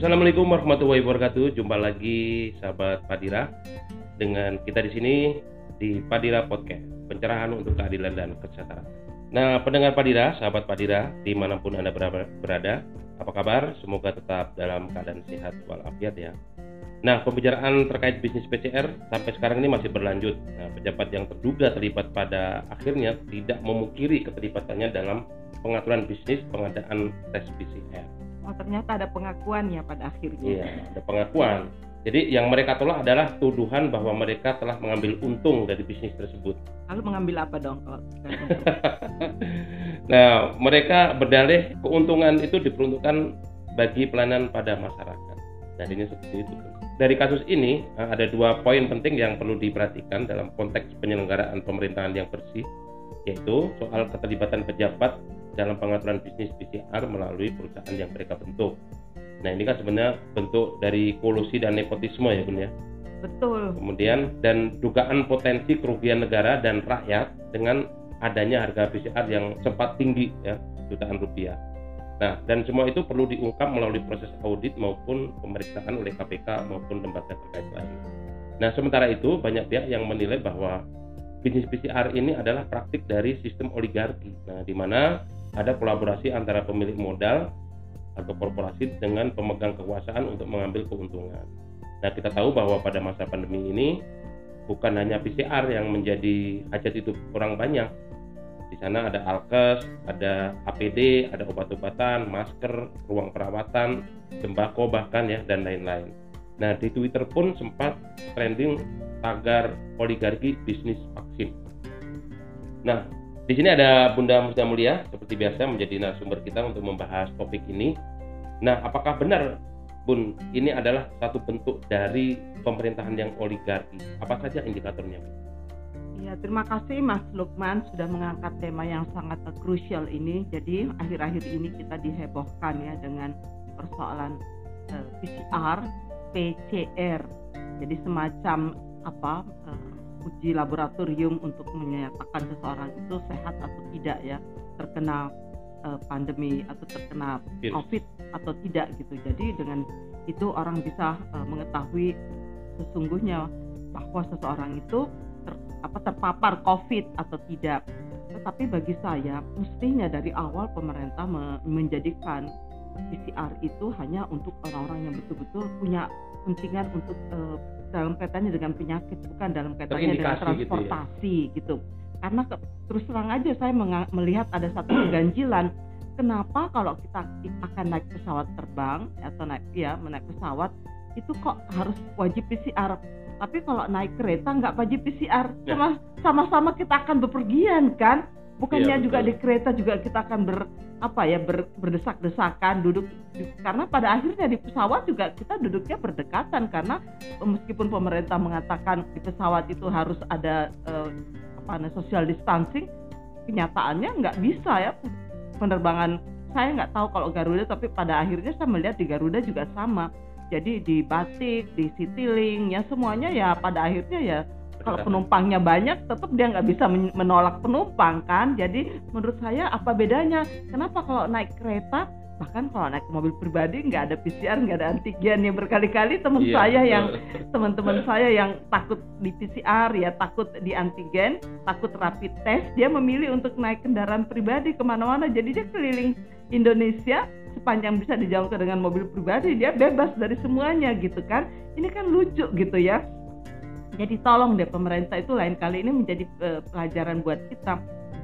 Assalamualaikum warahmatullahi wabarakatuh. Jumpa lagi sahabat Padira dengan kita di sini di Padira Podcast, pencerahan untuk keadilan dan kesejahteraan. Nah, pendengar Padira, sahabat Padira, di mana pun Anda berada, apa kabar? Semoga tetap dalam keadaan sehat walafiat ya. Nah, pembicaraan terkait bisnis PCR sampai sekarang ini masih berlanjut. Nah, pejabat yang terduga terlibat pada akhirnya tidak memungkiri keterlibatannya dalam pengaturan bisnis pengadaan tes PCR oh ternyata ada pengakuan ya pada akhirnya iya ada pengakuan jadi yang mereka tolak adalah tuduhan bahwa mereka telah mengambil untung dari bisnis tersebut. Lalu mengambil apa dong kalau? nah, mereka berdalih keuntungan itu diperuntukkan bagi pelayanan pada masyarakat. Jadinya seperti itu. Dari kasus ini eh, ada dua poin penting yang perlu diperhatikan dalam konteks penyelenggaraan pemerintahan yang bersih, yaitu soal keterlibatan pejabat dalam pengaturan bisnis PCR melalui perusahaan yang mereka bentuk. Nah ini kan sebenarnya bentuk dari kolusi dan nepotisme ya Bun ya. Betul. Kemudian dan dugaan potensi kerugian negara dan rakyat dengan adanya harga PCR yang sempat tinggi ya jutaan rupiah. Nah dan semua itu perlu diungkap melalui proses audit maupun pemeriksaan oleh KPK maupun lembaga terkait lain. Nah sementara itu banyak pihak yang menilai bahwa bisnis PCR ini adalah praktik dari sistem oligarki. Nah di mana ada kolaborasi antara pemilik modal atau korporasi dengan pemegang kekuasaan untuk mengambil keuntungan. Nah, kita tahu bahwa pada masa pandemi ini bukan hanya PCR yang menjadi hajat hidup orang banyak. Di sana ada alkes, ada APD, ada obat-obatan, masker, ruang perawatan, sembako bahkan ya dan lain-lain. Nah, di Twitter pun sempat trending tagar oligarki bisnis vaksin. Nah, di sini ada Bunda Musda Mulia seperti biasa menjadi narasumber kita untuk membahas topik ini. Nah, apakah benar Bun ini adalah satu bentuk dari pemerintahan yang oligarki? Apa saja indikatornya? Ya, terima kasih Mas Lukman sudah mengangkat tema yang sangat krusial ini. Jadi akhir-akhir ini kita dihebohkan ya dengan persoalan eh, PCR, PCR. Jadi semacam apa uh, uji laboratorium untuk menyatakan seseorang itu sehat atau tidak ya terkena uh, pandemi atau terkena Virus. COVID atau tidak gitu. Jadi dengan itu orang bisa uh, mengetahui sesungguhnya bahwa seseorang itu ter, apa terpapar COVID atau tidak. Tetapi bagi saya mestinya dari awal pemerintah me menjadikan PCR itu hanya untuk orang-orang yang betul-betul punya kepentingan untuk uh, dalam kaitannya dengan penyakit bukan dalam kaitannya dengan transportasi gitu, ya? gitu. karena ke, terus terang aja saya melihat ada satu keganjilan kenapa kalau kita akan naik pesawat terbang atau naik ya menaik pesawat itu kok harus wajib PCR tapi kalau naik kereta nggak wajib PCR ya. sama sama-sama kita akan bepergian kan bukannya ya, juga di kereta juga kita akan ber apa ya ber, berdesak-desakan duduk karena pada akhirnya di pesawat juga kita duduknya berdekatan karena meskipun pemerintah mengatakan di pesawat itu harus ada eh, apa namanya social distancing kenyataannya nggak bisa ya penerbangan. Saya nggak tahu kalau Garuda tapi pada akhirnya saya melihat di Garuda juga sama. Jadi di Batik di Citylink ya semuanya ya pada akhirnya ya kalau penumpangnya banyak tetap dia nggak bisa menolak penumpang kan? Jadi menurut saya apa bedanya? Kenapa kalau naik kereta bahkan kalau naik mobil pribadi nggak ada PCR nggak ada antigen yang berkali-kali? Teman iya, saya yang teman-teman saya yang takut di PCR ya takut di antigen takut rapid test dia memilih untuk naik kendaraan pribadi ke mana-mana. Jadi dia keliling Indonesia sepanjang bisa dijangkau dengan mobil pribadi dia bebas dari semuanya gitu kan? Ini kan lucu gitu ya jadi tolong deh pemerintah itu lain kali ini menjadi uh, pelajaran buat kita.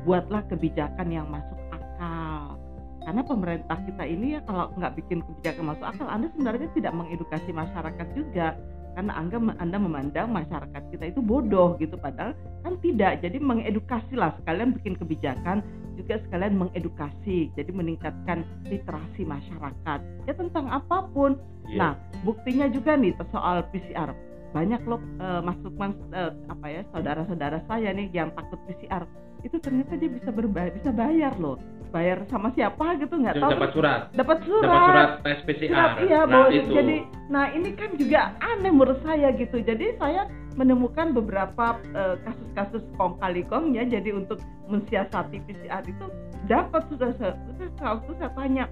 Buatlah kebijakan yang masuk akal. Karena pemerintah kita ini ya kalau nggak bikin kebijakan masuk akal, Anda sebenarnya tidak mengedukasi masyarakat juga. Karena Anda, anda memandang masyarakat kita itu bodoh gitu, padahal kan tidak. Jadi mengedukasi lah sekalian bikin kebijakan juga sekalian mengedukasi, jadi meningkatkan literasi masyarakat ya tentang apa pun. Yeah. Nah, buktinya juga nih soal PCR banyak loh uh, Mas Lukman uh, apa ya saudara-saudara saya nih yang takut PCR itu ternyata dia bisa berbayar bisa bayar loh. Bayar sama siapa gitu nggak tahu. dapat surat. Dapat surat. Dapat surat tes PCR iya nah, itu. jadi nah ini kan juga aneh menurut saya gitu. Jadi saya menemukan beberapa uh, kasus-kasus kong kali kong ya. Jadi untuk mensiasati PCR itu dapat. Sudah sudah waktu saya tanya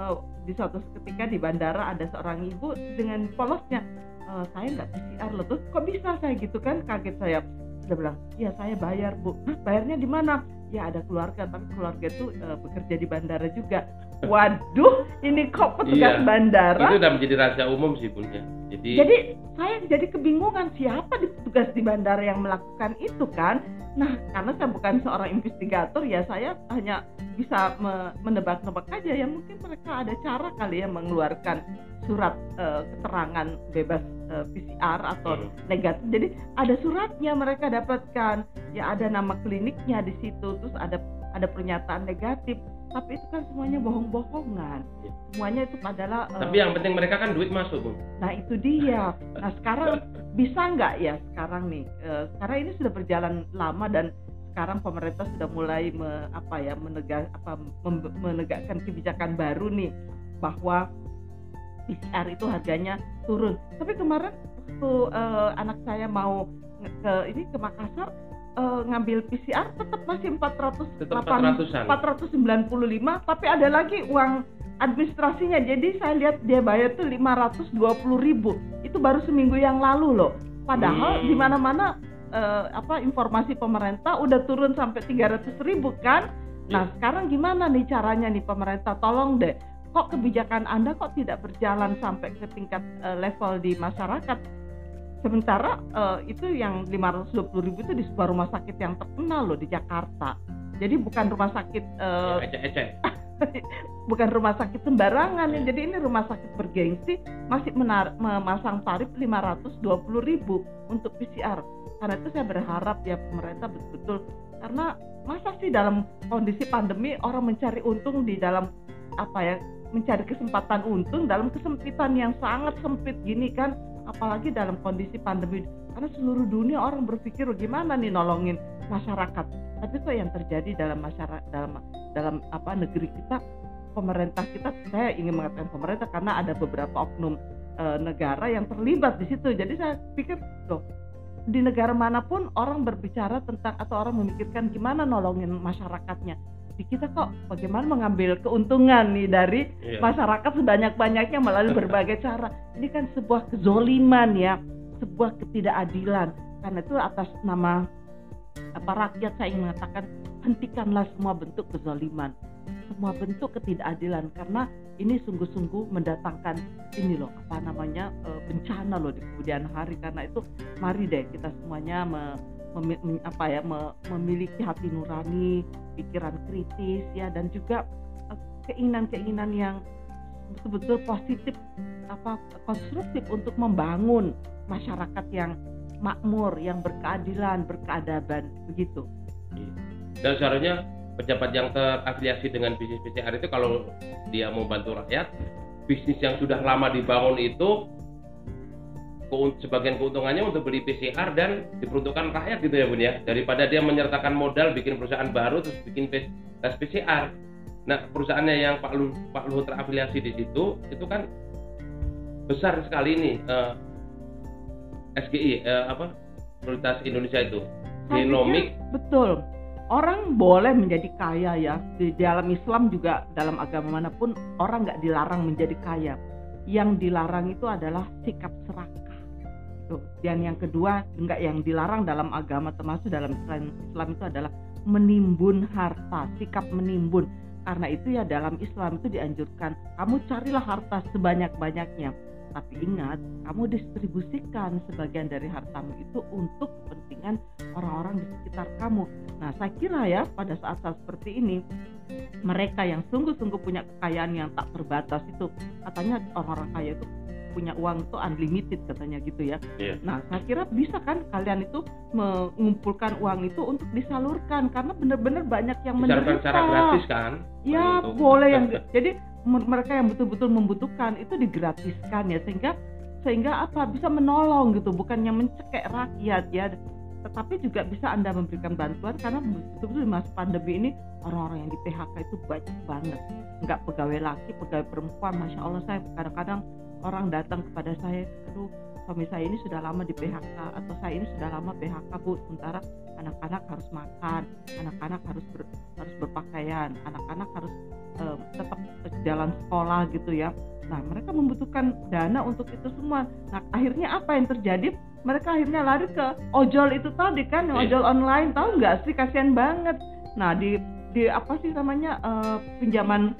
uh, di suatu ketika di bandara ada seorang ibu dengan polosnya uh, saya nggak PCR loh tuh kok bisa saya gitu kan? Kaget saya. Dia bilang ya saya bayar bu. Hah, bayarnya di mana? Ya ada keluarga tapi keluarga itu uh, bekerja di bandara juga. Waduh ini kok petugas Iya. bandara? itu udah menjadi rahasia umum sih bun ya. Jadi, jadi saya jadi kebingungan siapa di petugas di bandara yang melakukan itu kan. Nah karena saya bukan seorang investigator ya saya hanya bisa me- menebak-nebak aja. Ya mungkin mereka ada cara kali ya mengeluarkan surat eh, keterangan bebas eh, PCR atau Hmm. negatif. Jadi ada suratnya mereka dapatkan ya ada nama kliniknya di situ terus ada ada pernyataan negatif tapi itu kan semuanya bohong-bohongan Iya. semuanya itu adalah eh, tapi yang penting mereka kan duit masuk bun Nah itu dia. Nah sekarang bisa nggak ya sekarang nih? eh, sekarang ini sudah berjalan lama dan sekarang pemerintah sudah mulai me- apa ya menegak apa mem- menegakkan kebijakan baru nih bahwa PCR itu harganya turun. Tapi kemarin waktu eh, anak saya mau ke ini ke Makassar eh, ngambil PCR tetap masih 400 tetap 8 400-an 495 tapi ada lagi uang administrasinya. Jadi saya lihat dia bayar tuh 520 ribu. Itu baru seminggu yang lalu loh. Padahal Hmm. di mana-mana eh, apa informasi pemerintah udah turun sampai 300 ribu kan? Nah sekarang gimana nih caranya nih pemerintah? Tolong deh kok kebijakan anda kok tidak berjalan sampai ke tingkat eh, level di masyarakat sementara eh, itu yang 520 ribu itu di sebuah rumah sakit yang terkenal loh di Jakarta jadi bukan rumah sakit ecek-ecek bukan rumah sakit sembarangan ya. Jadi ini rumah sakit bergengsi masih menar- memasang tarif 520.000 untuk PCR. Karena itu saya berharap ya pemerintah betul-betul karena masa sih dalam kondisi pandemi orang mencari untung di dalam apa ya mencari kesempatan untung dalam kesempitan yang sangat sempit gini kan. Apalagi dalam kondisi pandemi. Karena seluruh dunia orang berpikir gimana nih nolongin masyarakat? Tapi kok yang terjadi dalam masyarakat dalam dalam apa negeri kita pemerintah kita. Saya ingin mengatakan pemerintah karena ada beberapa oknum eh, negara yang terlibat di situ. Jadi saya pikir loh di negara mana pun orang berbicara tentang atau orang memikirkan gimana nolongin masyarakatnya di kita kok bagaimana mengambil keuntungan nih dari Iya. masyarakat sebanyak-banyaknya melalui berbagai cara. Ini kan sebuah kezoliman ya, sebuah ketidakadilan. Karena itu atas nama apa rakyat saya ingin mengatakan hentikanlah semua bentuk kezoliman, semua bentuk ketidakadilan karena ini sungguh-sungguh mendatangkan ini loh apa namanya eh, bencana loh di kemudian hari karena itu mari deh kita semuanya me- mem- apa ya me- memiliki hati nurani, pikiran kritis ya dan juga eh, keinginan-keinginan yang betul-betul positif apa konstruktif untuk membangun masyarakat yang makmur, yang berkeadilan, berkeadaban begitu. dan seharusnya pejabat yang terafiliasi dengan bisnis PCR itu kalau dia mau bantu rakyat bisnis yang sudah lama dibangun itu sebagian keuntungannya untuk beli PCR dan diperuntukkan rakyat gitu ya bun ya daripada dia menyertakan modal bikin perusahaan baru terus bikin tes PCR nah perusahaannya yang Pak Luhut, Pak Luhut terafiliasi di situ itu kan besar sekali nih eh, SGI eh, apa Prioritas Indonesia itu pikir betul. Orang boleh menjadi kaya ya. Di dalam Islam juga dalam agama mana pun orang nggak dilarang menjadi kaya. Yang dilarang itu adalah sikap serakah. Gitu. Dan yang kedua, enggak yang dilarang dalam agama termasuk dalam Islam, Islam itu adalah menimbun harta, sikap menimbun. Karena itu ya dalam Islam itu dianjurkan kamu carilah harta sebanyak-banyaknya. Tapi ingat, kamu distribusikan sebagian dari hartamu itu untuk kepentingan orang-orang di sekitar kamu. Nah, saya kira ya pada saat-saat seperti ini mereka yang sungguh-sungguh punya kekayaan yang tak terbatas itu katanya orang-orang kaya itu punya uang itu unlimited katanya gitu ya. Iya. Nah, saya kira bisa kan kalian itu mengumpulkan uang itu untuk disalurkan karena benar-benar banyak yang menderita. secara gratis kan Ya Untuk- boleh yang jadi mereka yang betul-betul membutuhkan itu digratiskan ya sehingga sehingga apa bisa menolong gitu bukannya mencekek rakyat ya tetapi juga bisa anda memberikan bantuan karena betul-betul di masa pandemi ini orang-orang yang di PHK itu banyak banget nggak pegawai laki pegawai perempuan masya Allah saya kadang-kadang orang datang kepada saya aduh suami saya ini sudah lama di PHK atau saya ini sudah lama PHK bu. Sementara anak-anak harus makan anak-anak harus ber, harus berpakaian anak-anak harus uh, tetap jalan sekolah gitu ya. Nah mereka membutuhkan dana untuk itu semua. Nah akhirnya apa yang terjadi? Mereka akhirnya lari ke ojol itu tadi kan Iya. ojol online. Tahu nggak sih? Kasihan banget. Nah di di apa sih namanya uh, pinjaman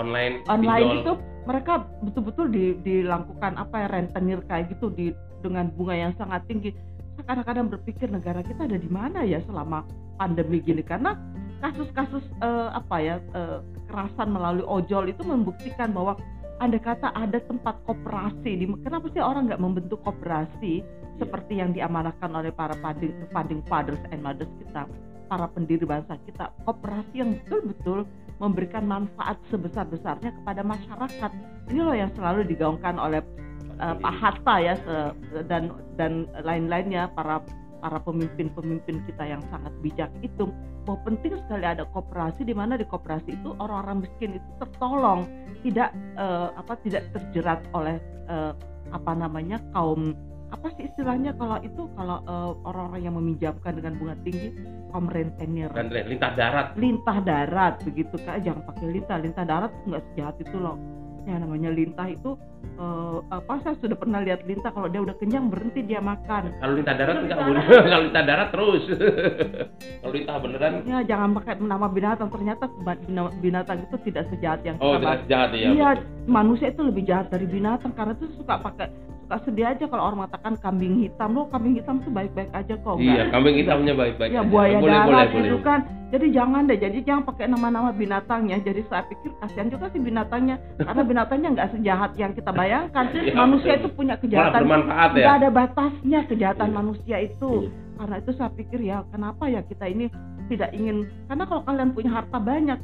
online online pinjol. itu mereka betul-betul di, dilakukan apa ya rentenir kayak gitu di dengan bunga yang sangat tinggi. Saya kadang-kadang berpikir negara kita ada di mana ya selama pandemi gini. Karena kasus-kasus eh, apa ya eh, kekerasan melalui ojol itu membuktikan bahwa anda kata ada tempat koperasi di kenapa sih orang nggak membentuk koperasi seperti yang diamanahkan oleh para founding, founding fathers and mothers kita para pendiri bangsa kita koperasi yang betul-betul memberikan manfaat sebesar-besarnya kepada masyarakat. Ini loh yang selalu digaungkan oleh uh, Pak Hatta ya se- dan dan lain-lainnya para para pemimpin-pemimpin kita yang sangat bijak itu bahwa penting sekali ada koperasi di mana di koperasi itu orang-orang miskin itu tertolong tidak uh, apa tidak terjerat oleh uh, apa namanya kaum apa sih istilahnya kalau itu kalau uh, orang-orang yang meminjamkan dengan bunga tinggi kaum rentenir dan lintah darat. Lintah darat begitu kak. Jangan pakai lintah. Lintah darat nggak sejahat itu loh. Yang namanya lintah itu eh, apa saya sudah pernah lihat lintah kalau dia udah kenyang berhenti dia makan. Kalau lintah darat enggak boleh. kalau lintah darat terus. Kalau lintah beneran. Ya jangan pakai nama binatang. Ternyata bina- binatang itu tidak sejahat yang oh kita tidak bahas. jahat ya iya betul. manusia itu lebih jahat dari binatang karena itu suka pakai suka sedih aja kalau orang mengatakan kambing hitam. Loh kambing hitam tuh baik-baik aja kok iya enggak kambing hitamnya baik-baik ya aja. buaya boleh boleh darat boleh. itu kan. Jadi jangan deh jadi jangan pakai nama-nama binatangnya. Jadi saya pikir kasihan juga sih binatangnya. Karena binatangnya nggak sejahat yang kita bayangkan. Iya, manusia betul. itu punya kejahatan bermanfaat ya. nggak ada batasnya kejahatan Iya. manusia itu. Karena itu saya pikir ya kenapa ya kita ini tidak ingin karena kalau kalian punya harta banyak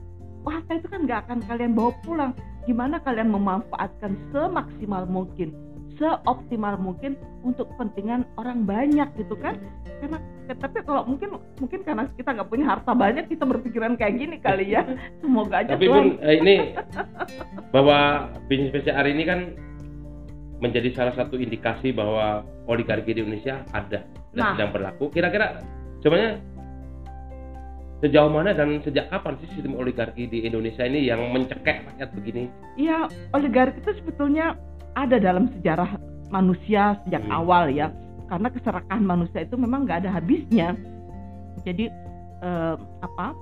harta itu kan nggak akan kalian bawa pulang. Gimana kalian memanfaatkan semaksimal mungkin seoptimal mungkin untuk kepentingan orang banyak gitu kan karena tapi kalau mungkin mungkin karena kita nggak punya harta banyak kita berpikiran kayak gini kali ya semoga aja tapi Tuhan pun eh, ini bahwa bisnis PCR ini kan menjadi salah satu indikasi bahwa oligarki di Indonesia ada dan Nah. sedang berlaku. Kira-kira sebenarnya sejauh mana dan sejak kapan sih sistem oligarki di Indonesia ini yang mencekek rakyat begini? Iya, oligarki itu sebetulnya ada dalam sejarah manusia sejak Hmm. awal ya. Karena keserakahan manusia itu memang nggak ada habisnya. Jadi eh, apa?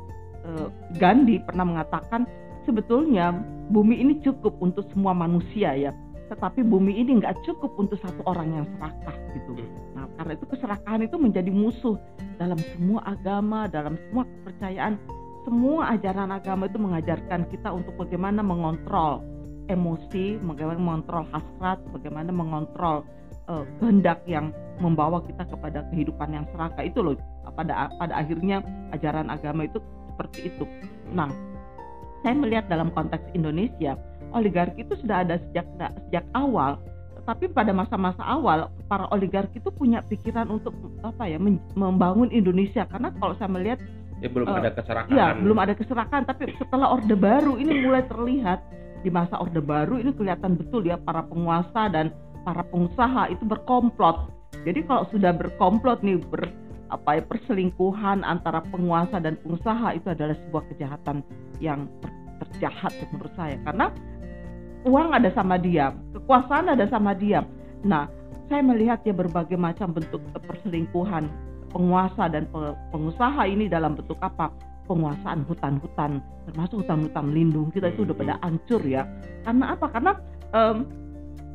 eh, Gandhi pernah mengatakan sebetulnya bumi ini cukup untuk semua manusia ya. Tetapi bumi ini nggak cukup untuk satu orang yang serakah gitu. Hmm. Nah, karena itu keserakahan itu menjadi musuh dalam semua agama, dalam semua kepercayaan. Semua ajaran agama itu mengajarkan kita untuk bagaimana mengontrol emosi, bagaimana mengontrol hasrat, bagaimana mengontrol eh, kehendak yang membawa kita kepada kehidupan yang serakah itu loh. Pada pada akhirnya ajaran agama itu seperti itu. Nah, saya melihat dalam konteks Indonesia, oligarki itu sudah ada sejak sejak awal. Tapi pada masa-masa awal, para oligarki itu punya pikiran untuk apa ya membangun Indonesia. Karena kalau saya melihat Ya belum Eh, ada keserakahan. Iya, belum ada keserakahan, tapi setelah Orde Baru ini mulai terlihat di masa Orde Baru ini kelihatan betul ya para penguasa dan para pengusaha itu berkomplot. Jadi kalau sudah berkomplot nih ber apa ya perselingkuhan antara penguasa dan pengusaha itu adalah sebuah kejahatan yang ter- terjahat menurut saya karena uang ada sama dia, kekuasaan ada sama dia. Nah, saya melihat ya berbagai macam bentuk perselingkuhan penguasa dan pe- pengusaha ini dalam bentuk apa? Penguasaan hutan-hutan, termasuk hutan-hutan lindung kita itu udah pada hancur ya. Karena apa? Karena em,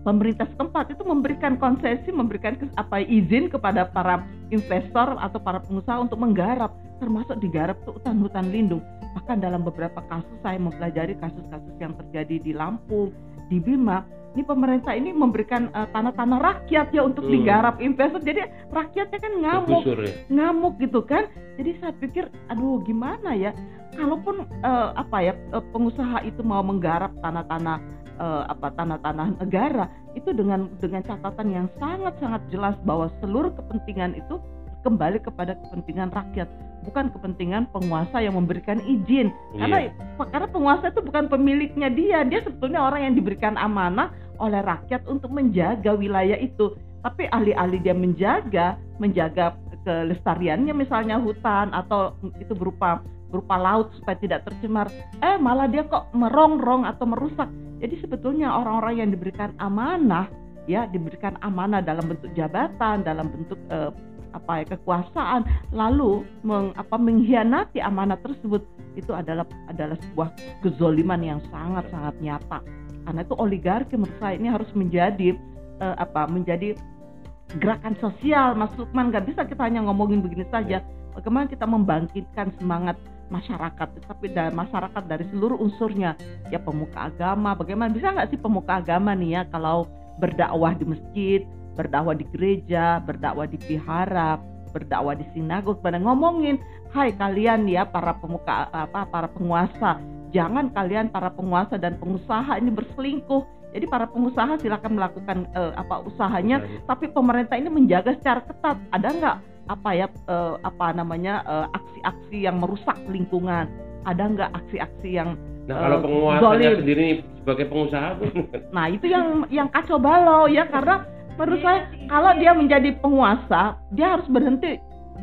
pemerintah setempat itu memberikan konsesi, memberikan apa izin kepada para investor atau para pengusaha untuk menggarap, termasuk digarap tuh hutan-hutan lindung. Bahkan dalam beberapa kasus saya mempelajari kasus-kasus yang terjadi di Lampung, di Bima, ini pemerintah ini memberikan eh, tanah-tanah rakyat ya untuk Hmm. digarap investor. Jadi rakyatnya kan ngamuk, ya. ngamuk gitu kan. Jadi saya pikir, aduh gimana ya? Kalaupun eh, apa ya eh, pengusaha itu mau menggarap tanah-tanah eh, apa tanah-tanah negara itu dengan dengan catatan yang sangat-sangat jelas bahwa seluruh kepentingan itu kembali kepada kepentingan rakyat, bukan kepentingan penguasa yang memberikan izin. Karena karena penguasa itu bukan pemiliknya dia, dia sebetulnya orang yang diberikan amanah oleh rakyat untuk menjaga wilayah itu. Tapi alih-alih dia menjaga, menjaga kelestariannya misalnya hutan atau itu berupa berupa laut supaya tidak tercemar eh malah dia kok merongrong atau merusak jadi sebetulnya orang-orang yang diberikan amanah ya diberikan amanah dalam bentuk jabatan dalam bentuk eh, apa ya kekuasaan lalu meng, apa mengkhianati amanah tersebut itu adalah adalah sebuah kezoliman yang sangat sangat nyata. Karena itu oligarki menurut saya ini harus menjadi eh, apa menjadi gerakan sosial Mas Lukman. Nggak bisa kita hanya ngomongin begini saja. Bagaimana kita membangkitkan semangat masyarakat tetapi dari masyarakat dari seluruh unsurnya. Ya pemuka agama. Bagaimana bisa nggak sih pemuka agama nih ya kalau berdakwah di masjid berdakwah di gereja berdakwah di vihara berdakwah di sinagog pada ngomongin hai kalian ya para pemuka apa para penguasa. Jangan kalian para penguasa dan pengusaha ini berselingkuh. Jadi para pengusaha silakan melakukan uh, apa usahanya. Ya, tapi pemerintah ini menjaga secara ketat. Ada nggak apa ya uh, apa namanya eh, aksi-aksi uh, yang merusak lingkungan? Ada nggak aksi-aksi yang Nah, uh, kalau penguasanya sendiri sebagai pengusaha Nah, itu yang yang kacau balau ya karena menurut saya kalau dia menjadi penguasa, dia harus berhenti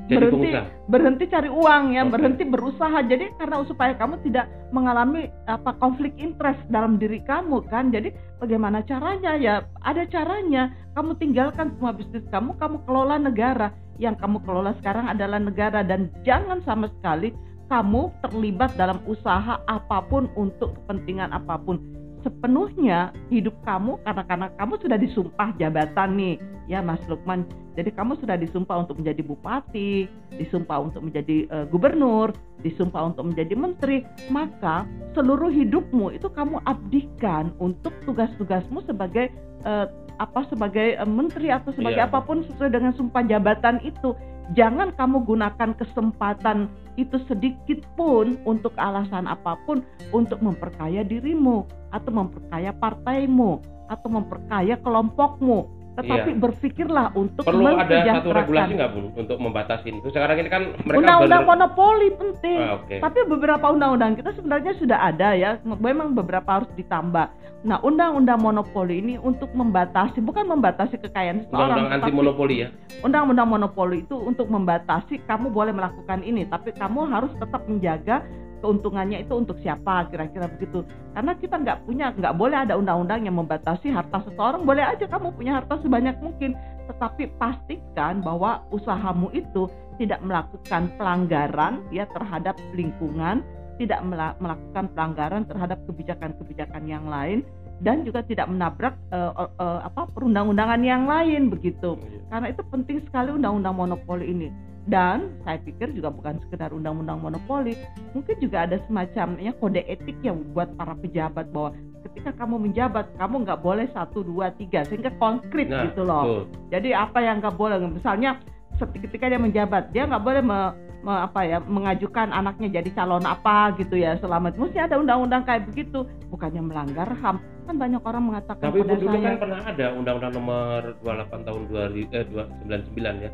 jadi berhenti pengusaha. berhenti cari uang ya, okay. berhenti berusaha. Jadi karena supaya kamu tidak mengalami apa konflik interest dalam diri kamu kan. Jadi bagaimana caranya ya? Ada caranya. Kamu tinggalkan semua bisnis kamu, kamu kelola negara yang kamu kelola sekarang adalah negara dan jangan sama sekali kamu terlibat dalam usaha apa pun untuk kepentingan apa pun sepenuhnya hidup kamu karena karena kamu sudah disumpah jabatan nih. Ya Mas Lukman. Jadi kamu sudah disumpah untuk menjadi bupati disumpah untuk menjadi uh, gubernur disumpah untuk menjadi menteri. Maka seluruh hidupmu itu kamu abdikan untuk tugas-tugasmu sebagai uh, apa sebagai uh, menteri atau sebagai yeah. apa pun sesuai dengan sumpah jabatan itu jangan kamu gunakan kesempatan itu sedikit pun untuk alasan apa pun untuk memperkaya dirimu atau memperkaya partaimu atau memperkaya kelompokmu tetapi iya. berpikirlah untuk perlu ada satu regulasi nggak bu untuk membatasi itu? Sekarang ini kan mereka undang-undang bener... monopoli penting. Ah, okay. tapi beberapa undang-undang kita sebenarnya sudah ada ya. Memang beberapa harus ditambah. Nah undang-undang monopoli ini untuk membatasi bukan membatasi kekayaan seseorang undang-undang anti monopoli ya? undang-undang monopoli itu untuk membatasi kamu boleh melakukan ini tapi kamu harus tetap menjaga keuntungannya itu untuk siapa kira-kira begitu karena kita nggak punya nggak boleh ada undang-undang yang membatasi harta seseorang boleh aja kamu punya harta sebanyak mungkin tetapi pastikan bahwa usahamu itu tidak melakukan pelanggaran ya terhadap lingkungan tidak melakukan pelanggaran terhadap kebijakan-kebijakan yang lain dan juga tidak menabrak uh, uh, apa perundang-undangan yang lain begitu. Iya. Karena itu penting sekali undang-undang monopoli ini dan saya pikir juga bukan sekedar undang-undang monopoli mungkin juga ada semacamnya kode etik yang buat para pejabat bahwa ketika kamu menjabat kamu nggak boleh satu dua tiga sehingga konkret nah, gitu loh. betul. jadi apa yang nggak boleh? Misalnya ketika dia menjabat dia nggak boleh me, me, apa ya mengajukan anaknya jadi calon apa gitu ya selamat. Mesti ada undang-undang kayak begitu. Bukannya melanggar ham. Kan banyak orang mengatakan tapi dulu kan pernah ada undang-undang nomor 28 tahun 2, eh, 299 ya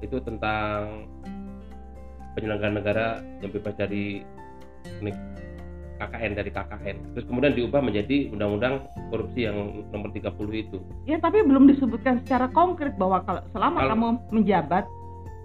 itu tentang penyelenggaraan negara yang bebas dari KKN dari KKN. Terus kemudian diubah menjadi undang-undang korupsi yang nomor 30 itu. Ya, tapi belum disebutkan secara konkret bahwa kalau selama kalau, kamu menjabat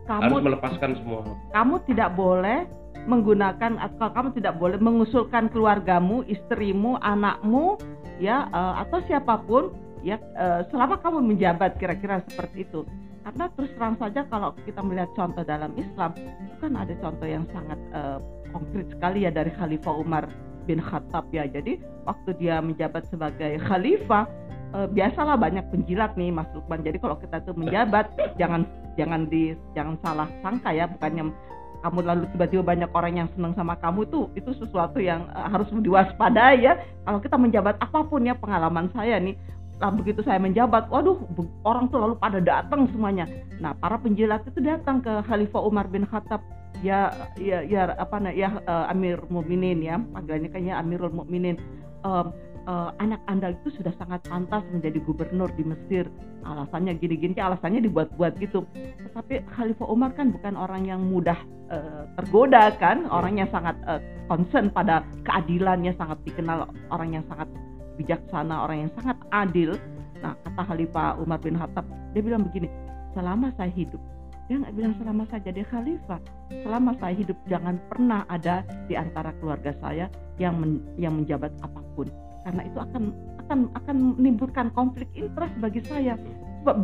kamu harus melepaskan semua. Kamu tidak boleh menggunakan atau kamu tidak boleh mengusulkan keluargamu, istrimu, anakmu ya uh, atau siapa pun ya uh, selama kamu menjabat kira-kira seperti itu karena terus terang saja kalau kita melihat contoh dalam Islam itu kan ada contoh yang sangat uh, konkret sekali ya dari Khalifah Umar bin Khattab ya. Jadi waktu dia menjabat sebagai khalifah uh, biasalah banyak penjilat nih Mas Lukman. Jadi kalau kita tuh menjabat jangan jangan di jangan salah sangka ya. Bukannya kamu lalu tiba-tiba banyak orang yang senang sama kamu itu itu sesuatu yang uh, harus diwaspadai ya. Kalau kita menjabat apa pun ya pengalaman saya nih Nah, begitu saya menjabat, waduh, orang tuh lalu pada datang semuanya. Nah, para penjilat itu datang ke Khalifah Umar bin Khattab, ya, ya, ya apa nah, ya uh, Amir Mukminin ya, panggilannya kayaknya Amirul Mukminin. Uh, uh, anak anda itu sudah sangat pantas menjadi gubernur di Mesir. Alasannya gini-gini, alasannya dibuat-buat gitu. Tetapi Khalifah Umar kan bukan orang yang mudah uh, tergoda kan, orang yang sangat uh, concern pada keadilannya, sangat dikenal orang yang sangat bijaksana, orang yang sangat adil. Nah, kata Khalifah Umar bin Khattab, dia bilang begini, selama saya hidup, dia nggak bilang selama saya jadi khalifah. Selama saya hidup jangan pernah ada di antara keluarga saya yang men, yang menjabat apa pun. Karena itu akan akan akan menimbulkan konflik interest bagi saya.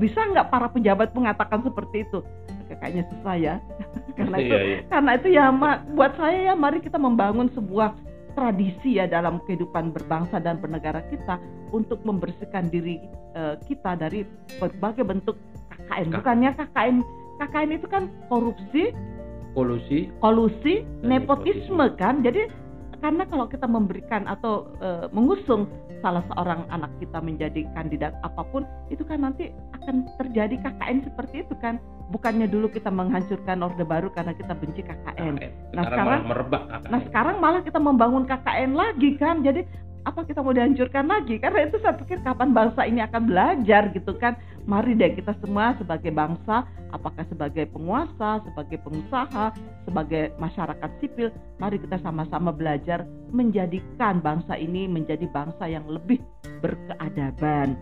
Bisa nggak para pejabat mengatakan seperti itu? Kayaknya susah ya. Karena itu iya, iya. karena itu ya buat saya ya mari kita membangun sebuah tradisi ya dalam kehidupan berbangsa dan bernegara kita untuk membersihkan diri uh, kita dari berbagai bentuk KKN. Bukannya KKN KKN itu kan korupsi, kolusi, kolusi, nepotisme, nepotisme kan. Jadi karena kalau kita memberikan atau uh, mengusung salah seorang anak kita menjadi kandidat apa pun itu kan nanti akan terjadi KKN seperti itu kan bukannya dulu kita menghancurkan orde baru karena kita benci KKN. KKN. Nah sekarang merebak KKN. Nah sekarang malah kita membangun KKN lagi kan jadi apa kita mau dihancurkan lagi? Karena itu saya pikir kapan bangsa ini akan belajar gitu kan? Mari deh kita semua sebagai bangsa apakah sebagai penguasa sebagai pengusaha sebagai masyarakat sipil mari kita sama-sama belajar menjadikan bangsa ini menjadi bangsa yang lebih berkeadaban.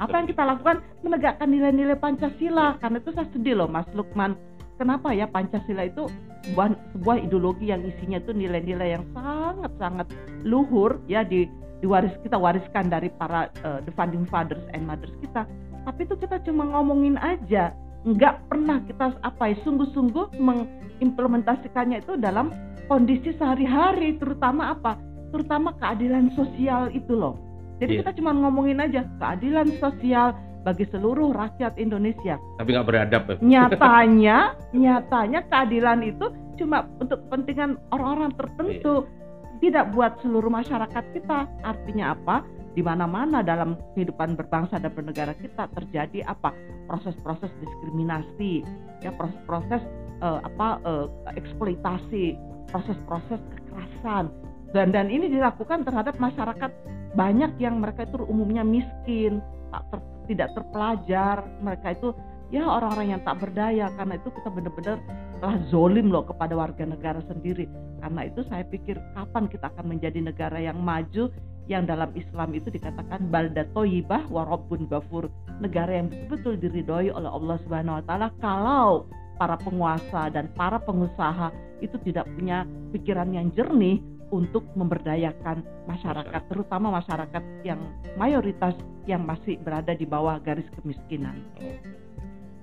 Apa yang kita lakukan? Menegakkan nilai-nilai Pancasila. Karena itu saya sedih loh Mas Lukman kenapa ya Pancasila itu sebuah, sebuah ideologi yang isinya itu nilai-nilai yang sangat-sangat luhur ya di diwaris kita wariskan dari para uh, the founding fathers and mothers kita. Tapi itu kita cuma ngomongin aja. Nggak pernah kita apa ya sungguh-sungguh mengimplementasikannya itu dalam kondisi sehari-hari terutama apa? Terutama keadilan sosial itu loh. Jadi yeah. kita cuma ngomongin aja keadilan sosial bagi seluruh rakyat Indonesia. Tapi nggak beradab ya? Nyatanya, nyatanya keadilan itu cuma untuk kepentingan orang-orang tertentu, iya. tidak buat seluruh masyarakat kita. Artinya apa? Di mana-mana dalam kehidupan berbangsa dan bernegara kita terjadi apa? Proses-proses diskriminasi, ya proses-proses uh, apa uh, eksploitasi, proses-proses kekerasan. Dan dan ini dilakukan terhadap masyarakat banyak yang mereka itu umumnya miskin, tak ter, tidak terpelajar. Mereka itu ya orang-orang yang tak berdaya. Karena itu kita benar-benar telah zolim loh kepada warga negara sendiri. Karena itu saya pikir kapan kita akan menjadi negara yang maju yang dalam Islam itu dikatakan balda toyibah warobun bafur negara yang betul-betul diridhoi oleh Allah Subhanahu Wa Taala. Kalau para penguasa dan para pengusaha itu tidak punya pikiran yang jernih untuk memberdayakan masyarakat, terutama masyarakat yang mayoritas yang masih berada di bawah garis kemiskinan.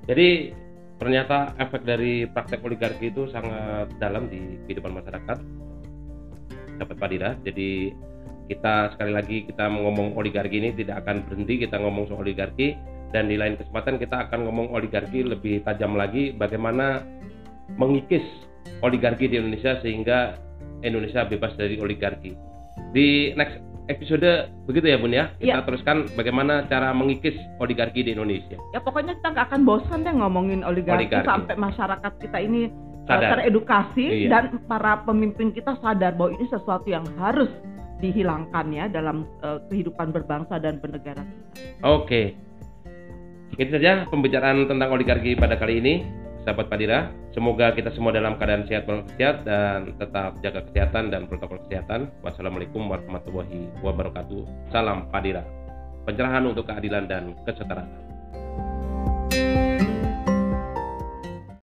Jadi ternyata efek dari praktek oligarki itu sangat dalam di kehidupan masyarakat, sahabat Padira. Jadi kita sekali lagi kita ngomong oligarki ini tidak akan berhenti. Kita ngomong soal oligarki. Dan di lain kesempatan kita akan ngomong oligarki lebih tajam lagi bagaimana mengikis oligarki di Indonesia sehingga Indonesia bebas dari oligarki. Di next episode begitu ya Bun ya. Kita ya. teruskan bagaimana cara mengikis oligarki di Indonesia. Ya pokoknya kita nggak akan bosan deh ngomongin oligarki, oligarki. sampai masyarakat kita ini eh, sadar. teredukasi iya. dan para pemimpin kita sadar bahwa ini sesuatu yang harus dihilangkan ya dalam uh, kehidupan berbangsa dan bernegara kita. Oke. Itu saja pembicaraan tentang oligarki pada kali ini sahabat Padira. Semoga kita semua dalam keadaan sehat walafiat dan tetap jaga kesehatan dan protokol kesehatan. Wassalamualaikum warahmatullahi wabarakatuh. Salam Padira. Pencerahan untuk keadilan dan kesetaraan.